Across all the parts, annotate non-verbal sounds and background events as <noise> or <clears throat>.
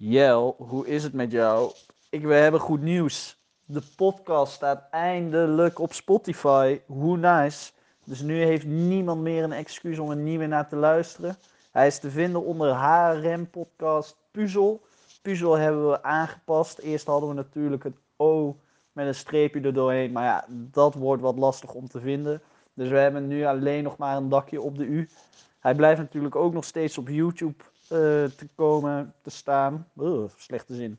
Jel, hoe is het met jou? Ik, we hebben goed nieuws. De podcast staat eindelijk op Spotify. Hoe nice. Dus nu heeft niemand meer een excuus om er niet meer naar te luisteren. Hij is te vinden onder HRM Podcast Puzzel. Puzzel hebben we aangepast. Eerst hadden we natuurlijk het O met een streepje erdoorheen. Maar ja, dat wordt wat lastig om te vinden. Dus we hebben nu alleen nog maar een dakje op de U. Hij blijft natuurlijk ook nog steeds op YouTube te komen te staan. Slechte zin.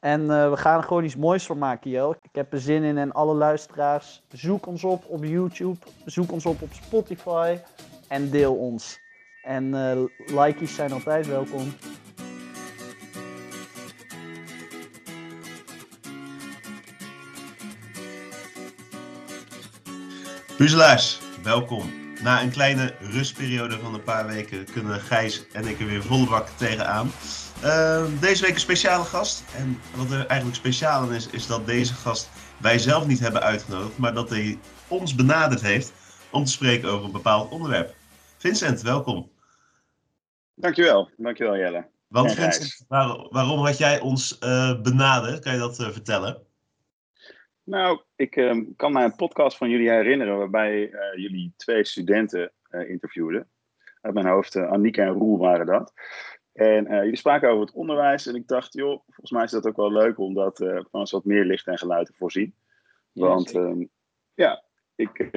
En uh, we gaan er gewoon iets moois van maken, Jel. Ik heb er zin in en alle luisteraars, zoek ons op op YouTube, zoek ons op op Spotify en deel ons. En uh, likejes zijn altijd welkom. Puzzelaars, welkom. Na een kleine rustperiode van een paar weken kunnen Gijs en ik er weer volle bak tegenaan. Uh, deze week een speciale gast. En wat er eigenlijk speciaal aan is, is dat deze gast wij zelf niet hebben uitgenodigd, maar dat hij ons benaderd heeft om te spreken over een bepaald onderwerp. Vincent, welkom. Dankjewel, dankjewel Jelle. Want Vincent, waarom had jij ons uh, benaderd? Kan je dat uh, vertellen? Nou, ik uh, kan mij een podcast van jullie herinneren waarbij uh, jullie twee studenten uh, interviewden. Uit mijn hoofd, uh, Annika en Roel waren dat. En jullie spraken over het onderwijs en ik dacht, joh, volgens mij is dat ook wel leuk om dat van eens wat meer licht en geluid te voorzien. Want ja, ja ik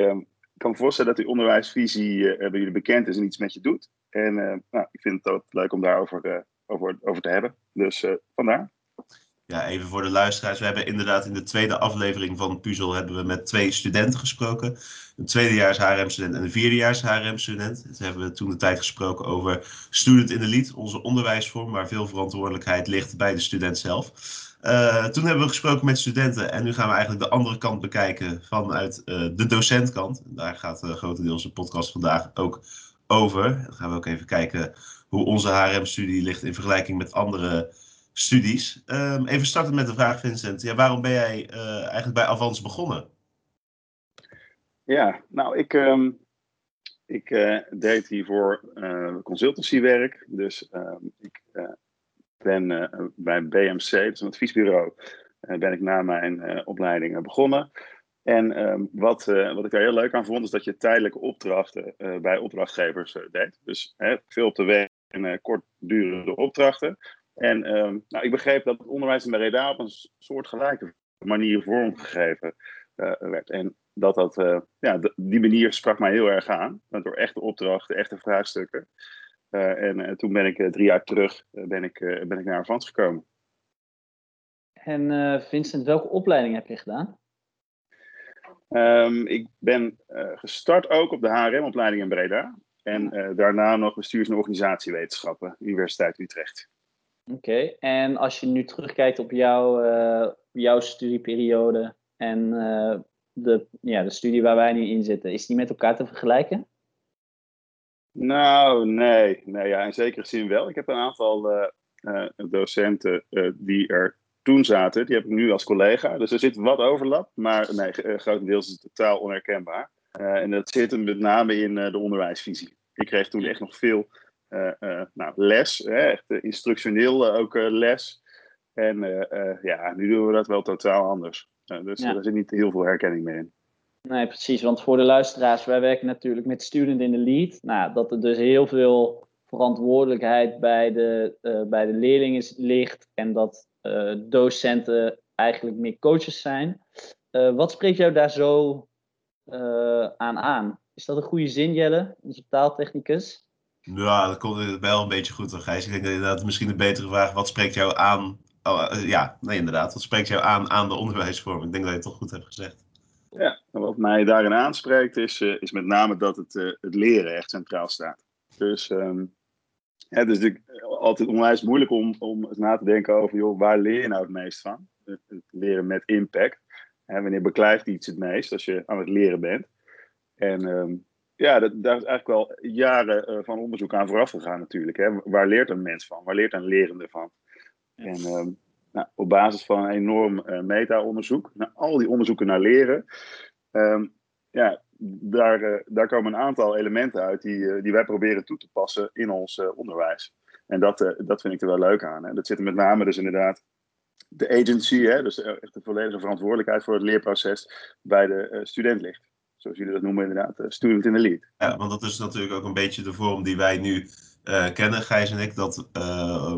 kan me voorstellen dat die onderwijsvisie bij jullie bekend is en iets met je doet. En nou, ik vind het ook leuk om daarover over, over te hebben. Dus vandaar ja, even voor de luisteraars. We hebben inderdaad in de tweede aflevering van Puzzel hebben we met twee studenten gesproken. Een tweedejaars HRM-student en een vierdejaars HRM-student. Dus hebben we toen de tijd gesproken over Student in the Lead, onze onderwijsvorm, waar veel verantwoordelijkheid ligt bij de student zelf. Uh, toen hebben we gesproken met studenten en nu gaan we eigenlijk de andere kant bekijken vanuit uh, de docentkant. Daar gaat uh, grotendeels de podcast vandaag ook over. Dan gaan we ook even kijken hoe onze HRM-studie ligt in vergelijking met andere studies. Um, even starten met de vraag, Vincent. Ja, waarom ben jij uh, eigenlijk bij Avans begonnen? Ja, nou, ik, um, ik uh, deed hiervoor uh, consultancywerk. Dus um, ik ben bij BMC, dus een adviesbureau, ben ik na mijn opleiding begonnen. En wat, wat ik daar heel leuk aan vond, is dat je tijdelijke opdrachten bij opdrachtgevers deed. Dus veel op de weg en kortdurende opdrachten. En um, nou, ik begreep dat het onderwijs in Breda op een soortgelijke manier vormgegeven uh, werd. En dat dat, uh, ja, die manier sprak mij heel erg aan. Door echte opdrachten, echte vraagstukken. En toen ben ik drie jaar terug ben ik, ben ik naar Avans gekomen. En Vincent, welke opleiding heb je gedaan? Um, ik ben gestart ook op de HRM-opleiding in Breda. En daarna nog bestuurs- en organisatiewetenschappen, Universiteit Utrecht. Oké, en als je nu terugkijkt op jouw, uh, jouw studieperiode en uh, de, ja, de studie waar wij nu in zitten, is die met elkaar te vergelijken? Nou, nee. nee ja, in zekere zin wel. Ik heb een aantal uh, docenten die er toen zaten, die heb ik nu als collega. Dus er zit wat overlap, maar nee, grotendeels is het totaal onherkenbaar. en dat zit hem met name in de onderwijsvisie. Ik kreeg toen echt nog veel nou, les, hè, echt instructioneel uh, ook les. En ja, nu doen we dat wel totaal anders. dus ja. daar zit niet heel veel herkenning meer in. Nee, precies. Want voor de luisteraars, wij werken natuurlijk met Student in the Lead. Nou, dat er dus heel veel verantwoordelijkheid bij de, bij de leerlingen ligt. En dat docenten eigenlijk meer coaches zijn. wat spreekt jou daar zo aan aan? Is dat een goede zin, Jelle, onze taaltechnicus? Ja, dat komt wel een beetje goed, Gijs. Ik denk dat inderdaad misschien een betere vraag, wat spreekt jou aan? Oh, eh, ja, nee, inderdaad. Wat spreekt jou aan aan de onderwijsvorm? Ik denk dat je het toch goed hebt gezegd. Ja, wat mij daarin aanspreekt is, uh, is met name dat het, uh, het leren echt centraal staat. Dus um, het is altijd onwijs moeilijk om, om na te denken over, joh, waar leer je nou het meest van? Het leren met impact. En wanneer beklijft iets het meest als je aan het leren bent? En um, ja, dat, daar is eigenlijk wel jaren uh, van onderzoek aan vooraf gegaan natuurlijk. Hè. Waar leert een mens van? Waar leert een lerende van? En uh, nou, op basis van een enorm uh, meta-onderzoek, naar al die onderzoeken naar leren, um, ja, daar, daar komen een aantal elementen uit die, die wij proberen toe te passen in ons onderwijs. En dat, dat vind ik er wel leuk aan. Hè. Dat zit er met name dus inderdaad de agency, hè, dus echt de volledige verantwoordelijkheid voor het leerproces bij de student ligt. Zoals jullie dat noemen inderdaad, student in the lead. Ja, want dat is natuurlijk ook een beetje de vorm die wij nu uh, kennen, Gijs en ik, dat uh,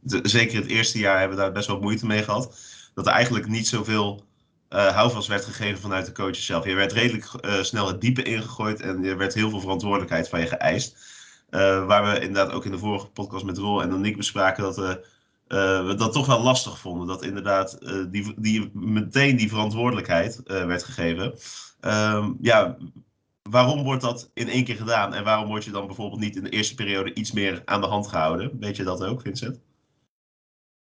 de, zeker het eerste jaar hebben we daar best wel moeite mee gehad. Dat er eigenlijk niet zoveel houvast werd gegeven vanuit de coaches zelf. Je werd redelijk snel het diepe ingegooid en er werd heel veel verantwoordelijkheid van je geëist. waar we inderdaad ook in de vorige podcast met Rol en Nick bespraken dat we, we dat toch wel lastig vonden. Dat inderdaad die, die, meteen die verantwoordelijkheid werd gegeven. Um, ja, waarom wordt dat in één keer gedaan en waarom word je dan bijvoorbeeld niet in de eerste periode iets meer aan de hand gehouden? Weet je dat ook, Vincent?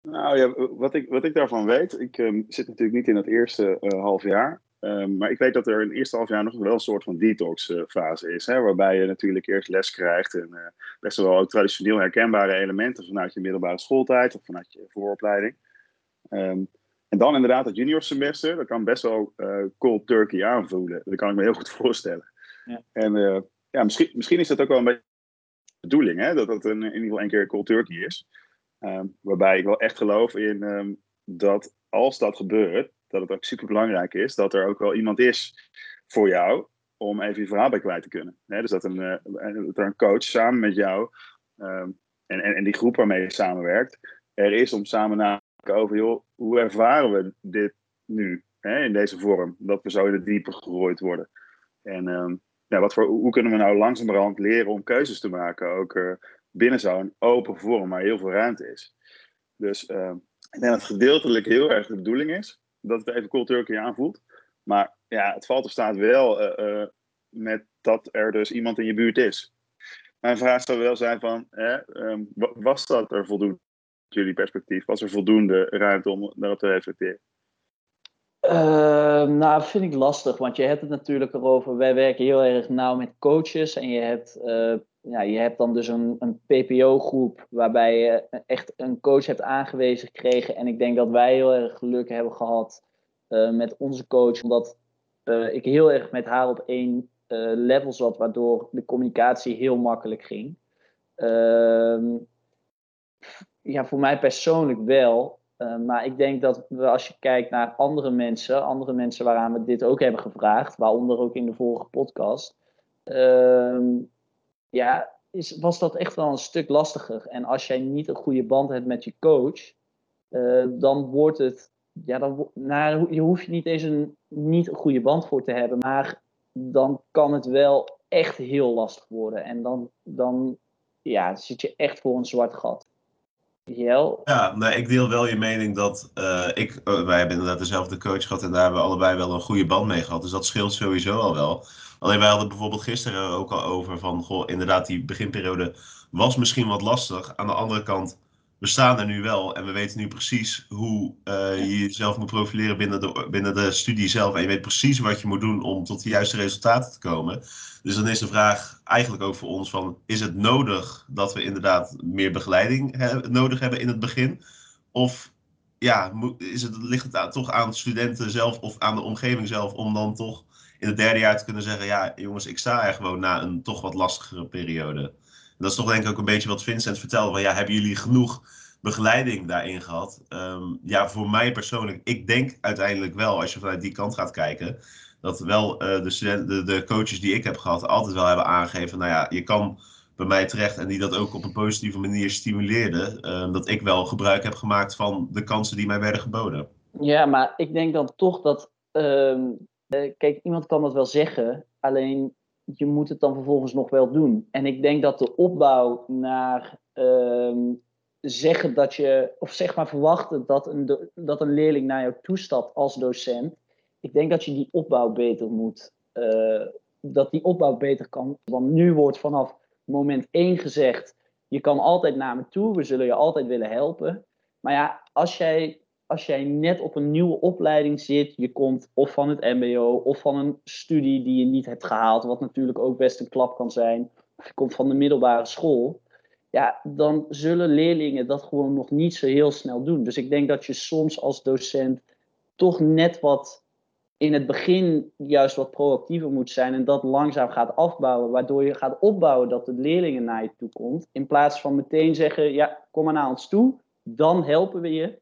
Nou ja, wat ik, wat ik daarvan weet, ik um, zit natuurlijk niet in het eerste uh, half jaar. Um, maar ik weet dat er in het eerste half jaar nog wel een soort van detox uh, fase is. Hè, waarbij je natuurlijk eerst les krijgt en uh, best wel ook traditioneel herkenbare elementen vanuit je middelbare schooltijd of vanuit je vooropleiding. Um, en dan inderdaad het junior semester, dat kan best wel cold turkey aanvoelen. Dat kan ik me heel goed <laughs> voorstellen. Ja. En uh, ja, misschien, misschien is dat ook wel een beetje de bedoeling, hè? dat het een, in ieder geval een keer cold turkey is. Um, waarbij ik wel echt geloof in dat als dat gebeurt, dat het ook super belangrijk is dat er ook wel iemand is voor jou om even je verhaal bij kwijt te kunnen. Dus dat, een, dat er een coach samen met jou um, en, en, en die groep waarmee je samenwerkt, er is om samen na te over, joh, hoe ervaren we dit nu in deze vorm? Dat we zo in het diepe gegooid worden. En um, ja, wat voor, hoe kunnen we nou langzamerhand leren om keuzes te maken? Ook uh, binnen zo'n open vorm waar heel veel ruimte is. Dus uh, ik denk dat het gedeeltelijk heel erg de bedoeling is dat het even cool turkey aanvoelt. Maar ja, het valt of staat wel uh, met dat er dus iemand in je buurt is. Mijn vraag zou wel zijn van, um, was dat er voldoende, jullie perspectief? Was er voldoende ruimte om daarop te reflecteren? Uh, nou, vind ik lastig, want je hebt het natuurlijk erover. Wij werken heel erg nauw met coaches en je hebt, uh, ja, je hebt dan dus een, een PPO-groep waarbij je echt een coach hebt aangewezen gekregen. En ik denk dat wij heel erg geluk hebben gehad uh, met onze coach, omdat uh, ik heel erg met haar op één level zat, waardoor de communicatie heel makkelijk ging. Ehm, ja, voor mij persoonlijk wel. Maar ik denk dat als je kijkt naar andere mensen, andere mensen waaraan we dit ook hebben gevraagd, waaronder ook in de vorige podcast, uh, ja, is, was dat echt wel een stuk lastiger. En als jij niet een goede band hebt met je coach, uh, dan wordt het, ja, dan, nou, je hoeft niet eens een, niet een goede band voor te hebben, maar dan kan het wel echt heel lastig worden. En dan, dan ja, zit je echt voor een zwart gat. Ja, nee, ik deel wel je mening dat uh, ik, uh, wij hebben inderdaad dezelfde coach gehad en daar hebben we allebei wel een goede band mee gehad. Dus dat scheelt sowieso al wel. Alleen wij hadden bijvoorbeeld gisteren ook al over van, goh, inderdaad, die beginperiode was misschien wat lastig. Aan de andere kant, we staan er nu wel en we weten nu precies hoe uh, je jezelf moet profileren binnen de, binnen de studie zelf. En je weet precies wat je moet doen om tot de juiste resultaten te komen. Dus dan is de vraag eigenlijk ook voor ons van, is het nodig dat we inderdaad meer begeleiding nodig hebben in het begin? Of ja, is het, ligt het toch aan studenten zelf of aan de omgeving zelf om dan toch in het derde jaar te kunnen zeggen, ja jongens, ik sta er gewoon na een toch wat lastigere periode. Dat is toch denk ik ook een beetje wat Vincent vertelde, van ja, hebben jullie genoeg begeleiding daarin gehad? Um, ja, voor mij persoonlijk, ik denk uiteindelijk wel, als je vanuit die kant gaat kijken, dat wel uh, de, studenten, de, de, coaches die ik heb gehad altijd wel hebben aangegeven, nou ja, je kan bij mij terecht en die dat ook op een positieve manier stimuleerden, uh, dat ik wel gebruik heb gemaakt van de kansen die mij werden geboden. Ja, maar ik denk dan toch dat, uh, kijk, iemand kan dat wel zeggen, alleen je moet het dan vervolgens nog wel doen. En ik denk dat de opbouw naar ehm, zeggen dat je, of zeg maar verwachten dat een, dat een leerling naar jou toestapt als docent, ik denk dat je die opbouw beter moet. Uh, dat die opbouw beter kan. Want nu wordt vanaf moment 1 gezegd: je kan altijd naar me toe, we zullen je altijd willen helpen. Maar ja, als jij, als jij net op een nieuwe opleiding zit, je komt of van het MBO of van een studie die je niet hebt gehaald, wat natuurlijk ook best een klap kan zijn, of je komt van de middelbare school. Ja, dan zullen leerlingen dat gewoon nog niet zo heel snel doen. Dus ik denk dat je soms als docent toch net wat in het begin juist wat proactiever moet zijn en dat langzaam gaat afbouwen, waardoor je gaat opbouwen dat de leerlingen naar je toe komt, in plaats van meteen zeggen, ja, kom maar naar ons toe, dan helpen we je.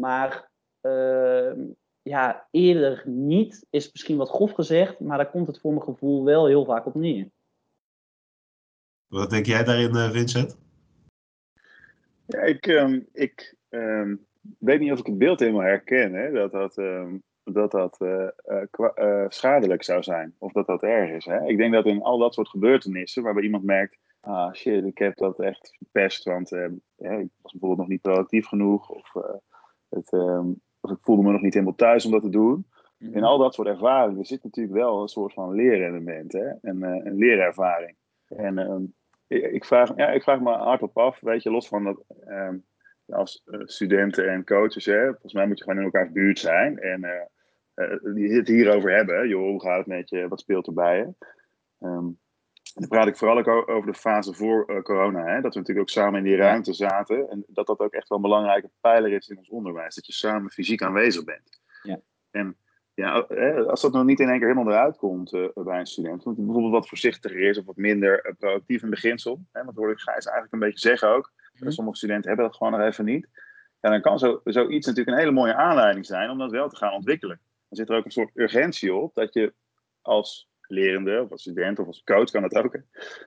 Maar ehm, ja, eerder niet is misschien wat grof gezegd, maar daar komt het voor mijn gevoel wel heel vaak op neer. Wat denk jij daarin, eh, Vincent? Ja, ik, ehm, ik ehm, weet niet of ik het beeld helemaal herken, hè, dat dat, ehm, dat, dat eh, eh, eh, schadelijk zou zijn. Of dat dat erg is. Hè. Ik denk dat in al dat soort gebeurtenissen, waarbij iemand merkt, ah shit, ik heb dat echt verpest, want ik was bijvoorbeeld nog niet proactief genoeg, of, het, ehm, of ik voelde me nog niet helemaal thuis om dat te doen. In al dat soort ervaringen zit natuurlijk wel een soort van leerelement, hè? Een, eh, een leerervaring. En ehm, ik, ik vraag, ja, ik vraag me hardop af, weet je, los van dat ehm, als studenten en coaches, hè, volgens mij moet je gewoon in elkaars buurt zijn en die het hierover hebben. Joh, hoe gaat het met je? Wat speelt er bij je? Ehm, dan praat ik vooral ook over de fase voor eh, corona. Hè? Dat we natuurlijk ook samen in die ruimte zaten. En dat dat ook echt wel een belangrijke pijler is in ons onderwijs. Dat je samen fysiek aanwezig bent. Ja. En ja, als dat nog niet in één keer helemaal eruit komt eh, bij een student. Want bijvoorbeeld wat voorzichtiger is of wat minder eh, proactief in beginsel. Hè? Want hoor ik Gijs eigenlijk een beetje zeggen ook. Mhm. Sommige studenten hebben dat gewoon nog even niet. Ja, dan kan zo, zoiets natuurlijk een hele mooie aanleiding zijn om dat wel te gaan ontwikkelen. Dan zit er ook een soort urgentie op dat je als lerende of als student of als coach kan dat ook.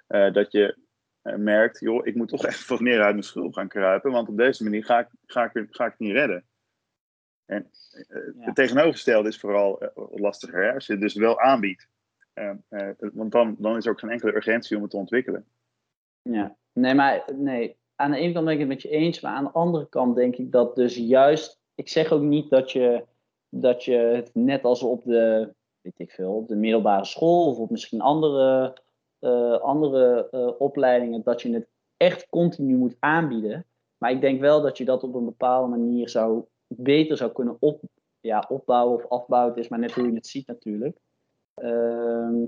eh, dat je eh, merkt, joh, ik moet toch <laughs> even wat meer uit mijn schulp gaan kruipen, want op deze manier ga ik, ga ik, ga ik het niet redden. En eh, Ja. het tegenovergestelde is vooral lastiger, hè? als je het dus wel aanbiedt. Eh, eh, want dan, dan is er ook geen enkele urgentie om het te ontwikkelen. Ja, nee, maar nee. Aan de ene kant ben ik het met je eens, maar aan de andere kant denk ik dat dus juist. Ik zeg ook niet dat je, dat je het net als op de, weet ik veel, op de middelbare school of op misschien andere, eh, andere eh, opleidingen, dat je het echt continu moet aanbieden. Maar ik denk wel dat je dat op een bepaalde manier zou, beter zou kunnen op, ja, opbouwen of afbouwen. Het is maar net hoe je het ziet natuurlijk. Ehm,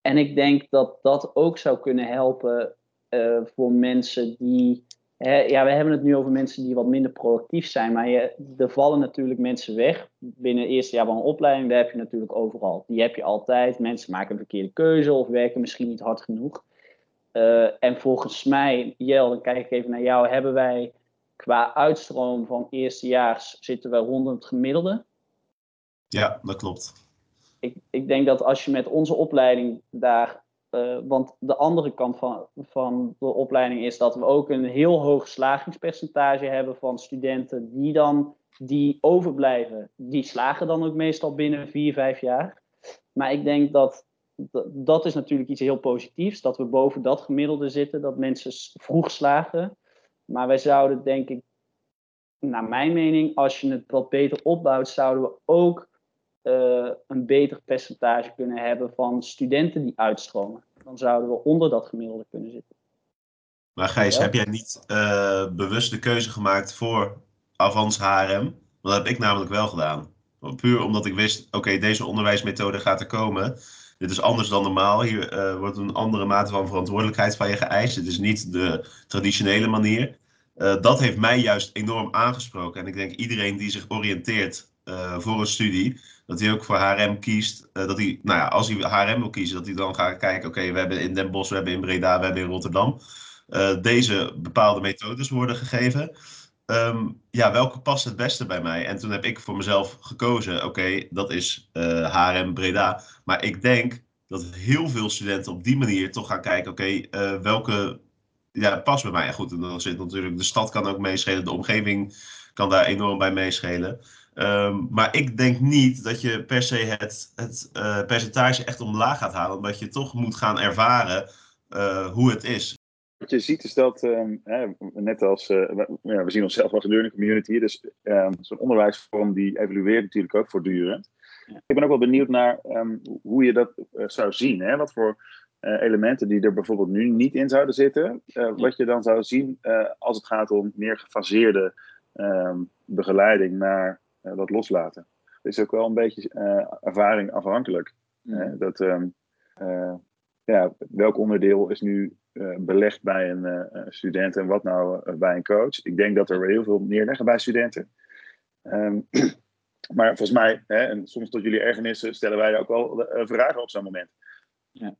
en ik denk dat dat ook zou kunnen helpen eh, voor mensen die. Ja, we hebben het nu over mensen die wat minder proactief zijn, maar je, er vallen natuurlijk mensen weg. Binnen het eerste jaar van een opleiding, daar heb je natuurlijk overal. Die heb je altijd. Mensen maken een verkeerde keuze of werken misschien niet hard genoeg. Eh, en volgens mij, Jel, dan kijk ik even naar jou, hebben wij qua uitstroom van eerstejaars zitten we rond het gemiddelde. Ja, dat klopt. ik, ik denk dat als je met onze opleiding daar. Eh, want de andere kant van, van de opleiding is dat we ook een heel hoog slagingspercentage hebben van studenten die dan die overblijven. Die slagen dan ook meestal binnen vier, vijf jaar. Maar ik denk dat dat, is natuurlijk iets heel positiefs, dat we boven dat gemiddelde zitten, dat mensen vroeg slagen. Maar wij zouden, denk ik, naar mijn mening, als je het wat beter opbouwt, zouden we ook eh, een beter percentage kunnen hebben van studenten die uitstromen. Dan zouden we onder dat gemiddelde kunnen zitten. Maar Gijs, Ja. heb jij niet eh, bewust de keuze gemaakt voor Avans HRM? Dat heb ik namelijk wel gedaan. Puur omdat ik wist, oké, deze onderwijsmethode gaat er komen. Dit is anders dan normaal. Hier eh, wordt een andere mate van verantwoordelijkheid van je geëist. Het is niet de traditionele manier. Dat heeft mij juist enorm aangesproken. En ik denk iedereen die zich oriënteert eh, voor een studie, dat hij ook voor HRM kiest. eh, dat hij, nou ja, als hij HRM wil kiezen, dat hij dan gaat kijken, oké, we hebben in Den Bosch, we hebben in Breda, we hebben in Rotterdam. eh, deze bepaalde methodes worden gegeven. Ehm, ja, welke past het beste bij mij? En toen heb ik voor mezelf gekozen, oké, dat is HRM Breda. Maar ik denk dat heel veel studenten op die manier toch gaan kijken, oké, eh, welke ja, past bij mij? En goed, en dan zit natuurlijk, de stad kan ook meeschelen, de omgeving kan daar enorm bij meeschelen. Ehm, maar ik denk niet dat je per se het, het eh, percentage echt omlaag gaat halen, omdat je toch moet gaan ervaren eh, hoe het is. Wat je ziet is dat, ehm, hè, net als, eh, we, ja, we zien onszelf als een learning community, dus ehm, zo'n onderwijsvorm die evolueert natuurlijk ook voortdurend. Ja. Ik ben ook wel benieuwd naar ehm, hoe je dat zou zien. Hè? Wat voor eh, elementen die er bijvoorbeeld nu niet in zouden zitten, eh, wat je dan zou zien eh, als het gaat om meer gefaseerde ehm, begeleiding naar dat loslaten. Het is ook wel een beetje eh, ervaring afhankelijk. Hè? Dat, ehm, eh, ja, welk onderdeel is nu eh, belegd bij een eh, student en wat nou eh, bij een coach? Ik denk dat er heel veel neerleggen bij studenten. Ehm, <clears throat> maar volgens mij, hè, en soms tot jullie ergernissen, stellen wij ook wel vragen op zo'n moment. Ja.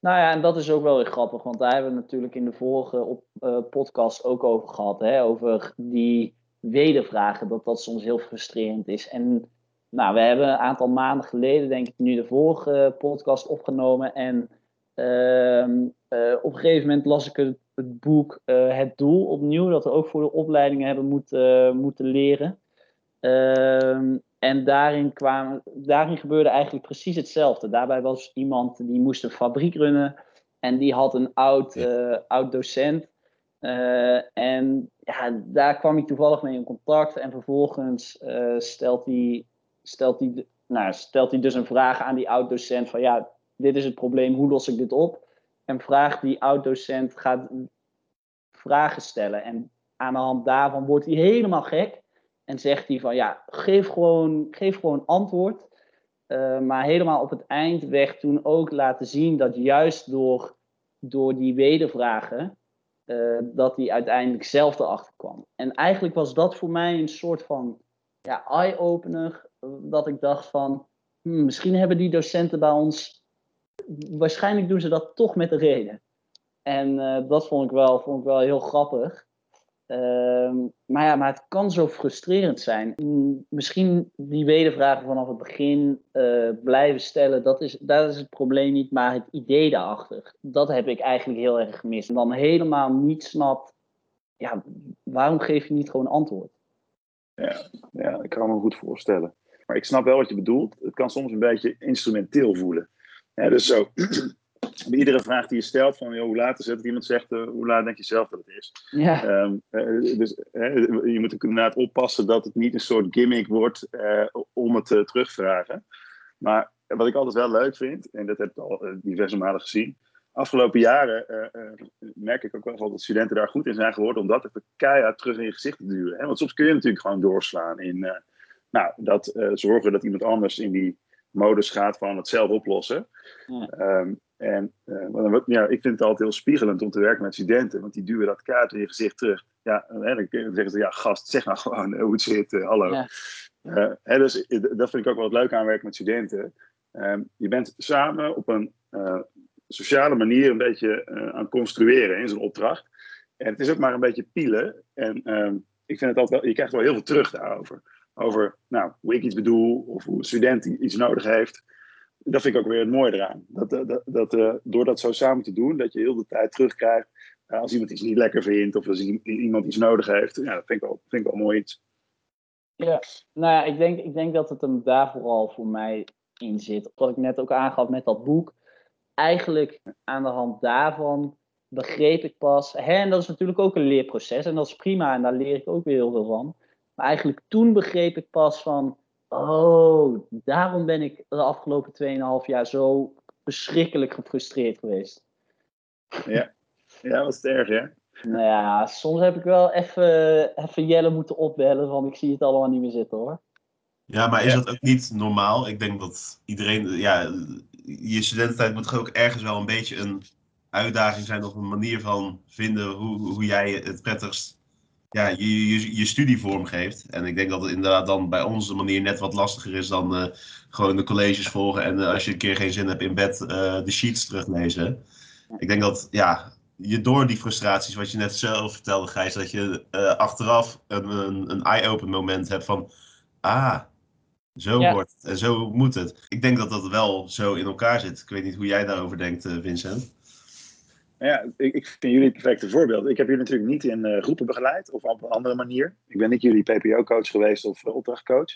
Nou ja, en dat is ook wel weer grappig, want daar hebben we natuurlijk in de vorige op, podcast ook over gehad. Hè, over die wedervragen, dat dat soms heel frustrerend is. En nou, we hebben een aantal maanden geleden, denk ik, nu de vorige podcast opgenomen. En uh, uh, op een gegeven moment las ik het, het boek uh, Het Doel opnieuw, dat we ook voor de opleidingen hebben moeten, moeten leren. Ehm, en daarin, kwamen, daarin gebeurde eigenlijk precies hetzelfde. Daarbij was iemand die moest een fabriek runnen en die had een oud, oud docent. En ja, daar kwam hij toevallig mee in contact. En vervolgens stelt hij stelt hij, nou, stelt hij dus een vraag aan die oud-docent van ja, dit is het probleem, hoe los ik dit op? En vraagt die oud-docent, gaat vragen stellen. En aan de hand daarvan wordt hij helemaal gek. En zegt hij van ja, geef gewoon, geef gewoon antwoord. Uh, maar helemaal op het eind weg toen ook laten zien dat juist door, door die wedervragen, uh, dat hij uiteindelijk zelf erachter kwam. En eigenlijk was dat voor mij een soort van ja, eye-opener dat ik dacht van, hmm, misschien hebben die docenten bij ons, waarschijnlijk doen ze dat toch met een reden. En uh, dat vond ik wel, vond ik wel heel grappig. Uh, maar ja, maar het kan zo frustrerend zijn. Misschien die wedervragen vanaf het begin uh, blijven stellen, dat is, dat is het probleem niet, maar het idee daarachter. Dat heb ik eigenlijk heel erg gemist. En dan helemaal niet snapt, ja, waarom geef je niet gewoon antwoord? Ja, ja, ik kan me goed voorstellen. Maar ik snap wel wat je bedoelt. Het kan soms een beetje instrumenteel voelen. Ja, dus zo, <clears throat> bij iedere vraag die je stelt van joh, hoe laat is het, dat iemand zegt uh, hoe laat denk je zelf dat het is. Ja. Um, uh, dus uh, je moet inderdaad oppassen dat het niet een soort gimmick wordt om het te terugvragen. Maar wat ik altijd wel leuk vind, en dat heb ik al diverse malen gezien, afgelopen jaren merk ik ook wel dat studenten daar goed in zijn geworden om dat even keihard terug in je gezicht te duwen. Hè? Want soms kun je natuurlijk gewoon doorslaan in nou, dat zorgen dat iemand anders in die modus gaat van het zelf oplossen. Ja. Um, en uh, ja, ik vind het altijd heel spiegelend om te werken met studenten, want die duwen dat kaart in je gezicht terug. Ja, en dan zeggen ze, ja, gast, zeg nou <laughs> gewoon hoe het zit, uh, hallo. Ja. Hè, dus dat vind ik ook wel het leuke aan werken met studenten. Um, je bent samen op een sociale manier een beetje aan het construeren in zo'n opdracht. En het is ook maar een beetje pielen. En um, ik vind het altijd wel, je krijgt wel heel veel terug daarover over nou, hoe ik iets bedoel of hoe een student iets nodig heeft. Dat vind ik ook weer het mooie eraan. Dat, dat, dat uh, door dat zo samen te doen, dat je heel de tijd terugkrijgt uh, als iemand iets niet lekker vindt of als iemand iets nodig heeft. Ja, dat vind ik wel, vind ik wel mooi iets. Ja, nou ik denk, ik denk dat het hem daar vooral voor mij in zit. Wat ik net ook aangaf met dat boek. Eigenlijk aan de hand daarvan begreep ik pas. Hè, en dat is natuurlijk ook een leerproces en dat is prima en daar leer ik ook weer heel veel van. Maar eigenlijk toen begreep ik pas van, oh, daarom ben ik de afgelopen 2,5 jaar zo verschrikkelijk gefrustreerd geweest. Ja, ja wat erg, hè? Nou ja, soms heb ik wel even, even Jelle moeten opbellen, want ik zie het allemaal niet meer zitten hoor. Ja, maar is dat ook niet normaal? Ik denk dat iedereen, ja, je studententijd moet toch ook ergens wel een beetje een uitdaging zijn of een manier van vinden hoe, hoe jij het prettigst ja, je, je, je studie vormgeeft. En ik denk dat het inderdaad dan bij onze manier net wat lastiger is dan uh, gewoon de colleges volgen. En uh, als je een keer geen zin hebt in bed, uh, de sheets teruglezen. Ik denk dat ja, je door die frustraties, wat je net zelf vertelde, Gijs, dat je achteraf een, een, een eye-open moment hebt van. Ah, zo ja. wordt het en zo moet het. Ik denk dat dat wel zo in elkaar zit. Ik weet niet hoe jij daarover denkt, Vincent. Ja, ik, ik, vind jullie het perfecte voorbeeld. Ik heb jullie natuurlijk niet in uh, groepen begeleid of op een andere manier. Ik ben niet jullie PPO-coach geweest of uh, opdrachtcoach.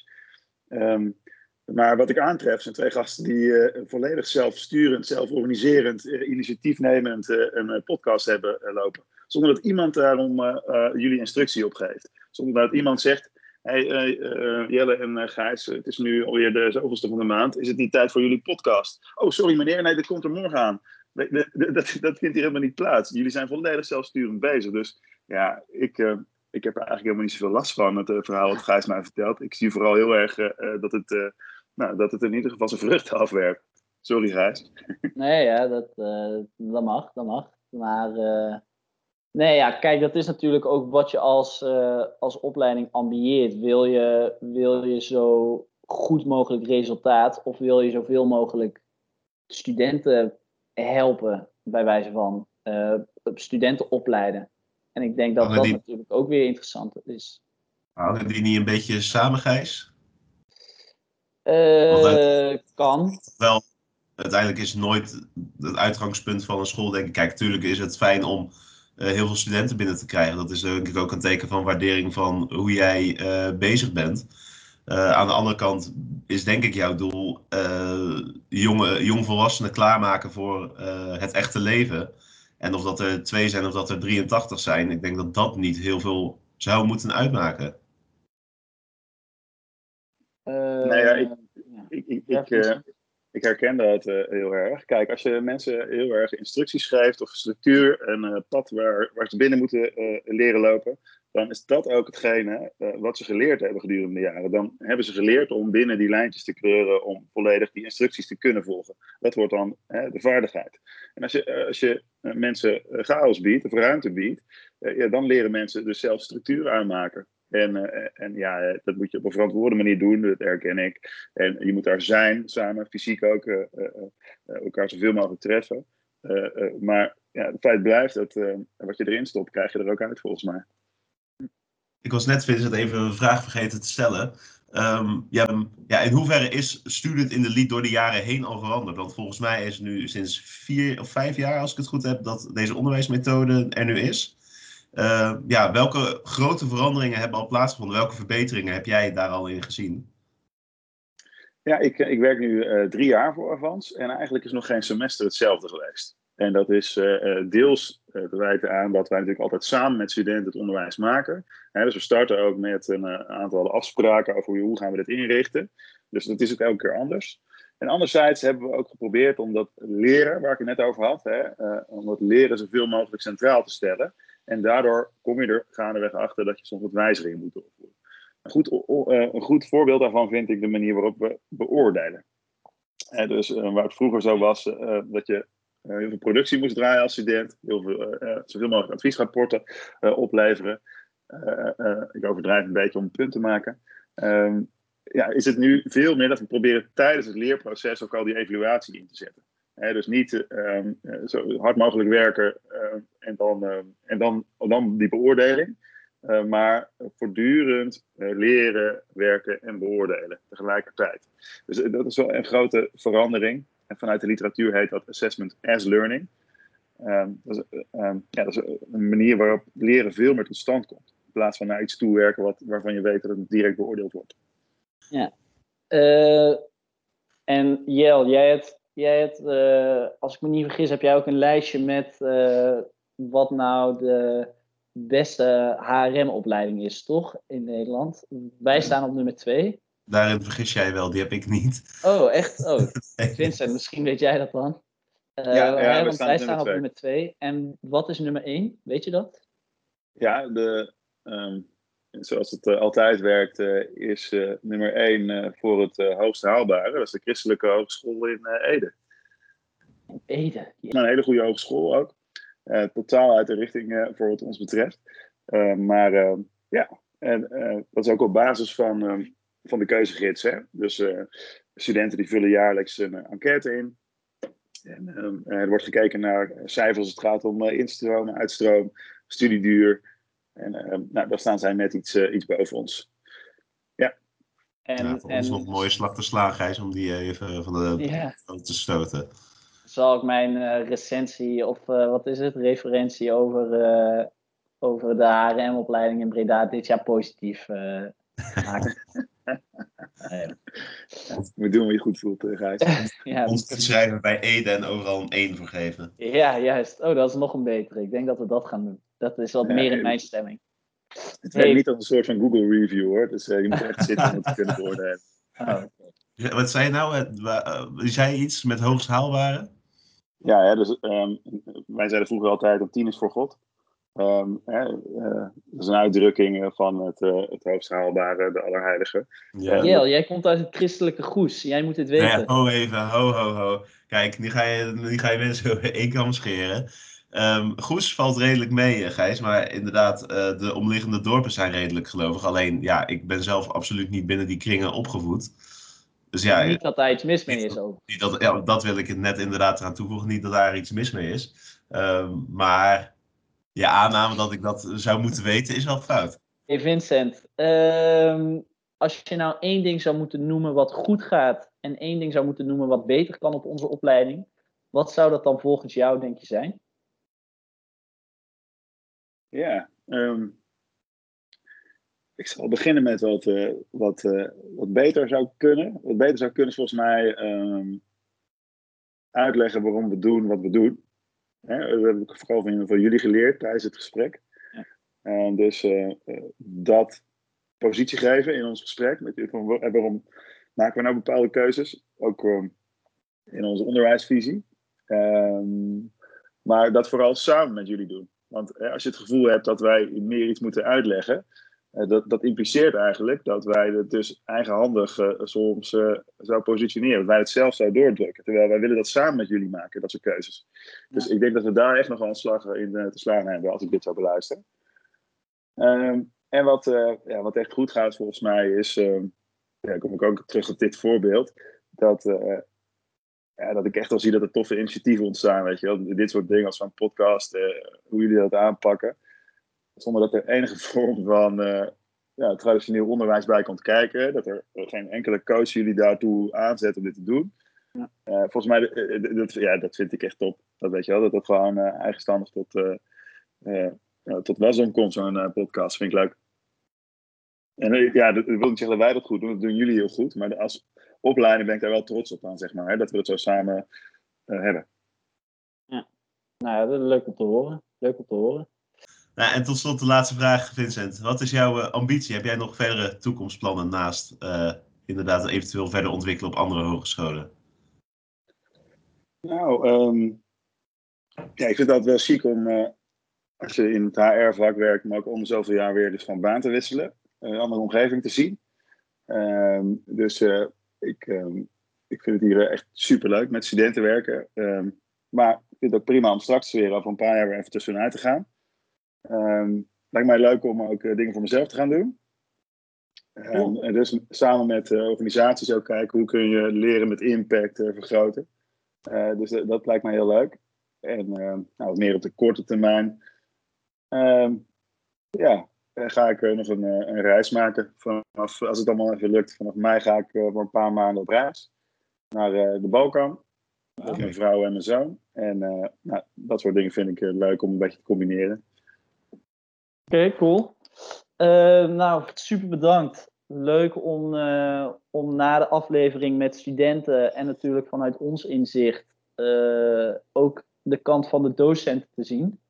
Um, maar wat ik aantref zijn twee gasten die uh, volledig zelfsturend, zelforganiserend, initiatiefnemend een podcast hebben lopen. Zonder dat iemand daarom jullie instructie opgeeft. Zonder dat iemand zegt, hey, Jelle en Gijs, het is nu alweer de zoveelste van de maand. Is het niet tijd voor jullie podcast? Oh, sorry meneer, nee, dat komt er morgen aan. Dat, <laughs> dat, vindt hier helemaal niet plaats. Jullie zijn volledig zelfsturend bezig. Dus ja, ik, uh, ik heb er eigenlijk helemaal niet zoveel last van, het uh, verhaal wat Gijs mij vertelt. Ik zie vooral heel erg uh, dat, het, nou, dat het in ieder geval zijn vruchten afwerpt. Sorry Gijs. <laughs> Nee, ja, dat, dat mag, dat mag. Maar Nee, ja, kijk, dat is natuurlijk ook wat je als, als opleiding ambieert. Wil je, wil je zo goed mogelijk resultaat of wil je zoveel mogelijk studenten helpen, bij wijze van uh, studenten opleiden? En ik denk dat dat die... natuurlijk ook weer interessant is. Houden die niet een beetje samen, Gijs? Uh, kan. Wel, uiteindelijk is nooit het uitgangspunt van een school, denk ik. Kijk, natuurlijk is het fijn om uh, heel veel studenten binnen te krijgen. Dat is denk ik ook een teken van waardering van hoe jij uh, bezig bent. Aan de andere kant is denk ik jouw doel jonge, jongvolwassenen klaarmaken voor het echte leven. En of dat er twee zijn of dat er 83 zijn, ik denk dat dat niet heel veel zou moeten uitmaken. nee, ja, ik, ik, ik, ik, ik herken dat uh, heel erg. Kijk, als je mensen heel erg instructies schrijft of structuur en uh, pad waar, waar ze binnen moeten uh, leren lopen, dan is dat ook hetgene wat ze geleerd hebben gedurende de jaren. Dan hebben ze geleerd om binnen die lijntjes te kleuren, om volledig die instructies te kunnen volgen. Dat wordt dan de vaardigheid. En als je, als je mensen chaos biedt of ruimte biedt, ja, dan leren mensen dus zelf structuur aanmaken. En, en ja, eh, dat moet je op een verantwoorde manier doen, dat herken ik. En je moet daar zijn, samen, fysiek ook, elkaar zoveel mogelijk treffen. maar ja, het feit blijft dat wat je erin stopt, krijg je er ook uit, volgens mij. Ik was net, Vincent, even een vraag vergeten te stellen. Um, ja, ja, in hoeverre is Student in de Lead door de jaren heen al veranderd? Want volgens mij is nu sinds vier of vijf jaar, als ik het goed heb, dat deze onderwijsmethode er nu is. Uh, ja, welke grote veranderingen hebben al plaatsgevonden? Welke verbeteringen heb jij daar al in gezien? Ja, ik, ik werk nu uh, drie jaar voor Avans en eigenlijk is nog geen semester hetzelfde geweest. En dat is uh, deels te wijten aan dat wij natuurlijk altijd samen met studenten het onderwijs maken. Dus we starten ook met een aantal afspraken over hoe gaan we dit inrichten. Dus dat is ook elke keer anders. En anderzijds hebben we ook geprobeerd om dat leren, waar ik het net over had, hè, om dat leren zoveel mogelijk centraal te stellen. En daardoor kom je er gaandeweg achter dat je soms wat wijzigingen moet doorvoeren. Een goed, een goed voorbeeld daarvan vind ik de manier waarop we beoordelen. Dus waar het vroeger zo was dat je heel veel productie moest draaien als student, heel veel, zoveel mogelijk adviesrapporten opleveren. ik overdrijf een beetje om een punt te maken. Ehm, ja, is het nu veel meer dat we proberen tijdens het leerproces ook al die evaluatie in te zetten dus niet ehm, eh, zo hard mogelijk werken uh, en, dan, uh, en dan, dan die beoordeling. Uh, maar voortdurend leren, werken en beoordelen tegelijkertijd. Dus dat is wel een grote verandering. En vanuit de literatuur heet dat assessment as learning. Um, dat, is, um, ja, dat, is, een manier waarop leren veel meer tot stand komt. In plaats van naar iets toewerken wat, waarvan je weet dat het direct beoordeeld wordt. Ja. en Jel, jij hebt jij hebt, uh, als ik me niet vergis, heb jij ook een lijstje met uh, wat nou de beste HRM-opleiding is, toch? In Nederland. Wij staan op nummer 2. Daarin vergis jij wel, die heb ik niet. Oh, echt? Oh, <laughs> Vincent, misschien weet jij dat dan. Uh, ja, ja want wij staan op nummer 2. En wat is nummer 1? Weet je dat? Ja, de, um, zoals het uh, altijd werkt, uh, is uh, nummer 1 voor het hoogste haalbare. Dat is de Christelijke Hogeschool in Ede. Ede? Ja. Een hele goede hogeschool ook. totaal uit de richting voor wat ons betreft. maar ja, en, dat is ook op basis van, van de keuzegids. Hè? Dus studenten die vullen jaarlijks een enquête in. En er wordt gekeken naar cijfers als het gaat om instroom, uitstroom, studieduur. En uh, nou, daar staan zij net iets, uh, iets boven ons. Ja. En, ja, voor en, ons nog een mooie slag te slaan, Gijs, om die even van de ja. te stoten. Zal ik mijn uh, recensie of wat is het, referentie over, over de HRM-opleiding in Breda dit jaar positief maken? <laughs> Moet doen wat je goed voelt, Gijs. <laughs> ja, Ons te schrijven bij Ede en overal een 1 voor geven. Ja, juist. Oh, dat is nog een betere. Ik denk dat we dat gaan doen. Dat is wat meer in mijn stemming. Het werkt niet als een soort van Google review hoor. Dus uh, je moet echt zitten om het te kunnen <laughs> beoordelen. Oh. Wat zei je nou? Uh, zei iets met hoogst haalbare? Ja, ja dus um, wij zeiden vroeger altijd dat tien is voor God. Um, hè, uh, dat is een uitdrukking van het, uh, het hoogst haalbare, de Allerheilige. Ja. Jel, jij komt uit het christelijke goes. Jij moet het weten. Ja, ho even, ho, ho, ho. Kijk, nu ga je, nu ga je mensen <laughs> één kam scheren. Ehm, Goes valt redelijk mee, eh, Gijs. Maar inderdaad, eh, de omliggende dorpen zijn redelijk gelovig. Alleen, ja, ik ben zelf absoluut niet binnen die kringen opgevoed. Dus ja, Niet dat daar iets mis mee is ook. niet dat, ja, dat wil ik het net inderdaad eraan toevoegen. Niet dat daar iets mis mee is. Ehm, maar je aanname dat ik dat zou moeten weten is wel fout. Hey Vincent, ehm, als je nou één ding zou moeten noemen wat goed gaat en één ding zou moeten noemen wat beter kan op onze opleiding, wat zou dat dan volgens jou, denk je, zijn? Ja, ehm, ik zal beginnen met wat, eh, wat, eh, wat beter zou kunnen. Wat beter zou kunnen is volgens mij ehm, uitleggen waarom we doen wat we doen. Hè, dat heb ik vooral van, van jullie geleerd tijdens het gesprek. En dus eh, eh, dat positie geven in ons gesprek. Met, van, wa- en waarom maken we nou bepaalde keuzes? Ook ehm, in onze onderwijsvisie. Ehm, maar dat vooral samen met jullie doen. Want hè, als je het gevoel hebt dat wij meer iets moeten uitleggen, dat, dat impliceert eigenlijk dat wij het dus eigenhandig eh, soms eh zou positioneren. Dat wij het zelf zouden doordrukken. Terwijl wij willen dat samen met jullie maken, dat soort keuzes. Dus ik denk dat we daar echt nog wel een slag in eh, te slaan hebben als ik dit zou beluisteren. Ehm, en wat, eh, ja, wat echt goed gaat volgens mij is, ehm, ja, kom ik ook terug op dit voorbeeld, dat, eh, ja, dat ik echt wel zie dat er toffe initiatieven ontstaan, weet je wel. Dit soort dingen als zo'n podcast, eh, hoe jullie dat aanpakken. Zonder dat er enige <laughs> vorm van eh, ja, traditioneel onderwijs bij komt kijken. Dat er geen enkele coach jullie daartoe aanzet om dit te doen. Ja. Eh, volgens mij, eh, dat, ja, dat vind ik echt top. Dat weet je wel, dat dat gewoon eigenstandig tot, ja, tot wasdom komt, zo'n podcast. Vind ik leuk. En ja, dat, dat wil niet zeggen dat wij dat goed doen, dat doen jullie heel goed. Maar als opleiding ben ik daar wel trots op aan, zeg maar. Hè, dat we het zo samen hebben. Nou ja, dat is leuk om te horen. Leuk om te horen. Nou, en tot slot de laatste vraag, Vincent. Wat is jouw eh, ambitie? Heb jij nog verdere toekomstplannen naast eh, inderdaad eventueel verder ontwikkelen op andere hogescholen? Nou, ehm, ja, ik vind dat wel chic om, eh, als je in het HR-vak werkt, maar ook om zoveel jaar weer dus van baan te wisselen. Een andere omgeving te zien. Ehm, dus ik, ehm, ik vind het hier echt superleuk met studenten werken. Maar ik vind het ook prima om straks weer over een paar jaar weer even tussenuit te gaan. Ehm lijkt mij leuk om ook eh, dingen voor mezelf te gaan doen. Ehm, en dus samen met eh, organisaties ook kijken hoe kun je leren met impact eh, vergroten. Dus dat, lijkt mij heel leuk. En eh, nou, meer op de korte termijn. Ehm, ja, ga ik nog een, een reis maken. Vanaf, als het allemaal even lukt, vanaf mei ga ik voor een paar maanden op reis. Naar de Balkan. Met mijn vrouw en mijn zoon. En nou, dat soort dingen vind ik leuk om een beetje te combineren. Oké, cool. Eh, nou, super bedankt. Leuk om, eh, om na de aflevering met studenten en natuurlijk vanuit ons inzicht eh, ook de kant van de docenten te zien.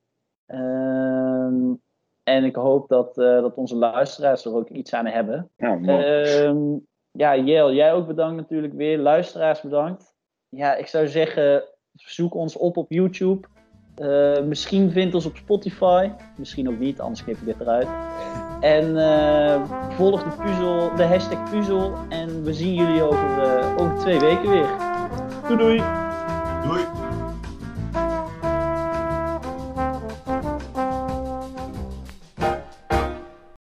Ehm, en ik hoop dat, eh, dat onze luisteraars er ook iets aan hebben. Nou. Ehm, ja, Jel, jij ook bedankt natuurlijk weer. Luisteraars bedankt. Ja, ik zou zeggen, zoek ons op op YouTube. Eh, misschien vindt ons op Spotify. Misschien ook niet, anders knip ik dit eruit. En eh, volg de, puzzel, de hashtag puzzel. En we zien jullie over, eh, over twee weken weer. Doei doei! Doei!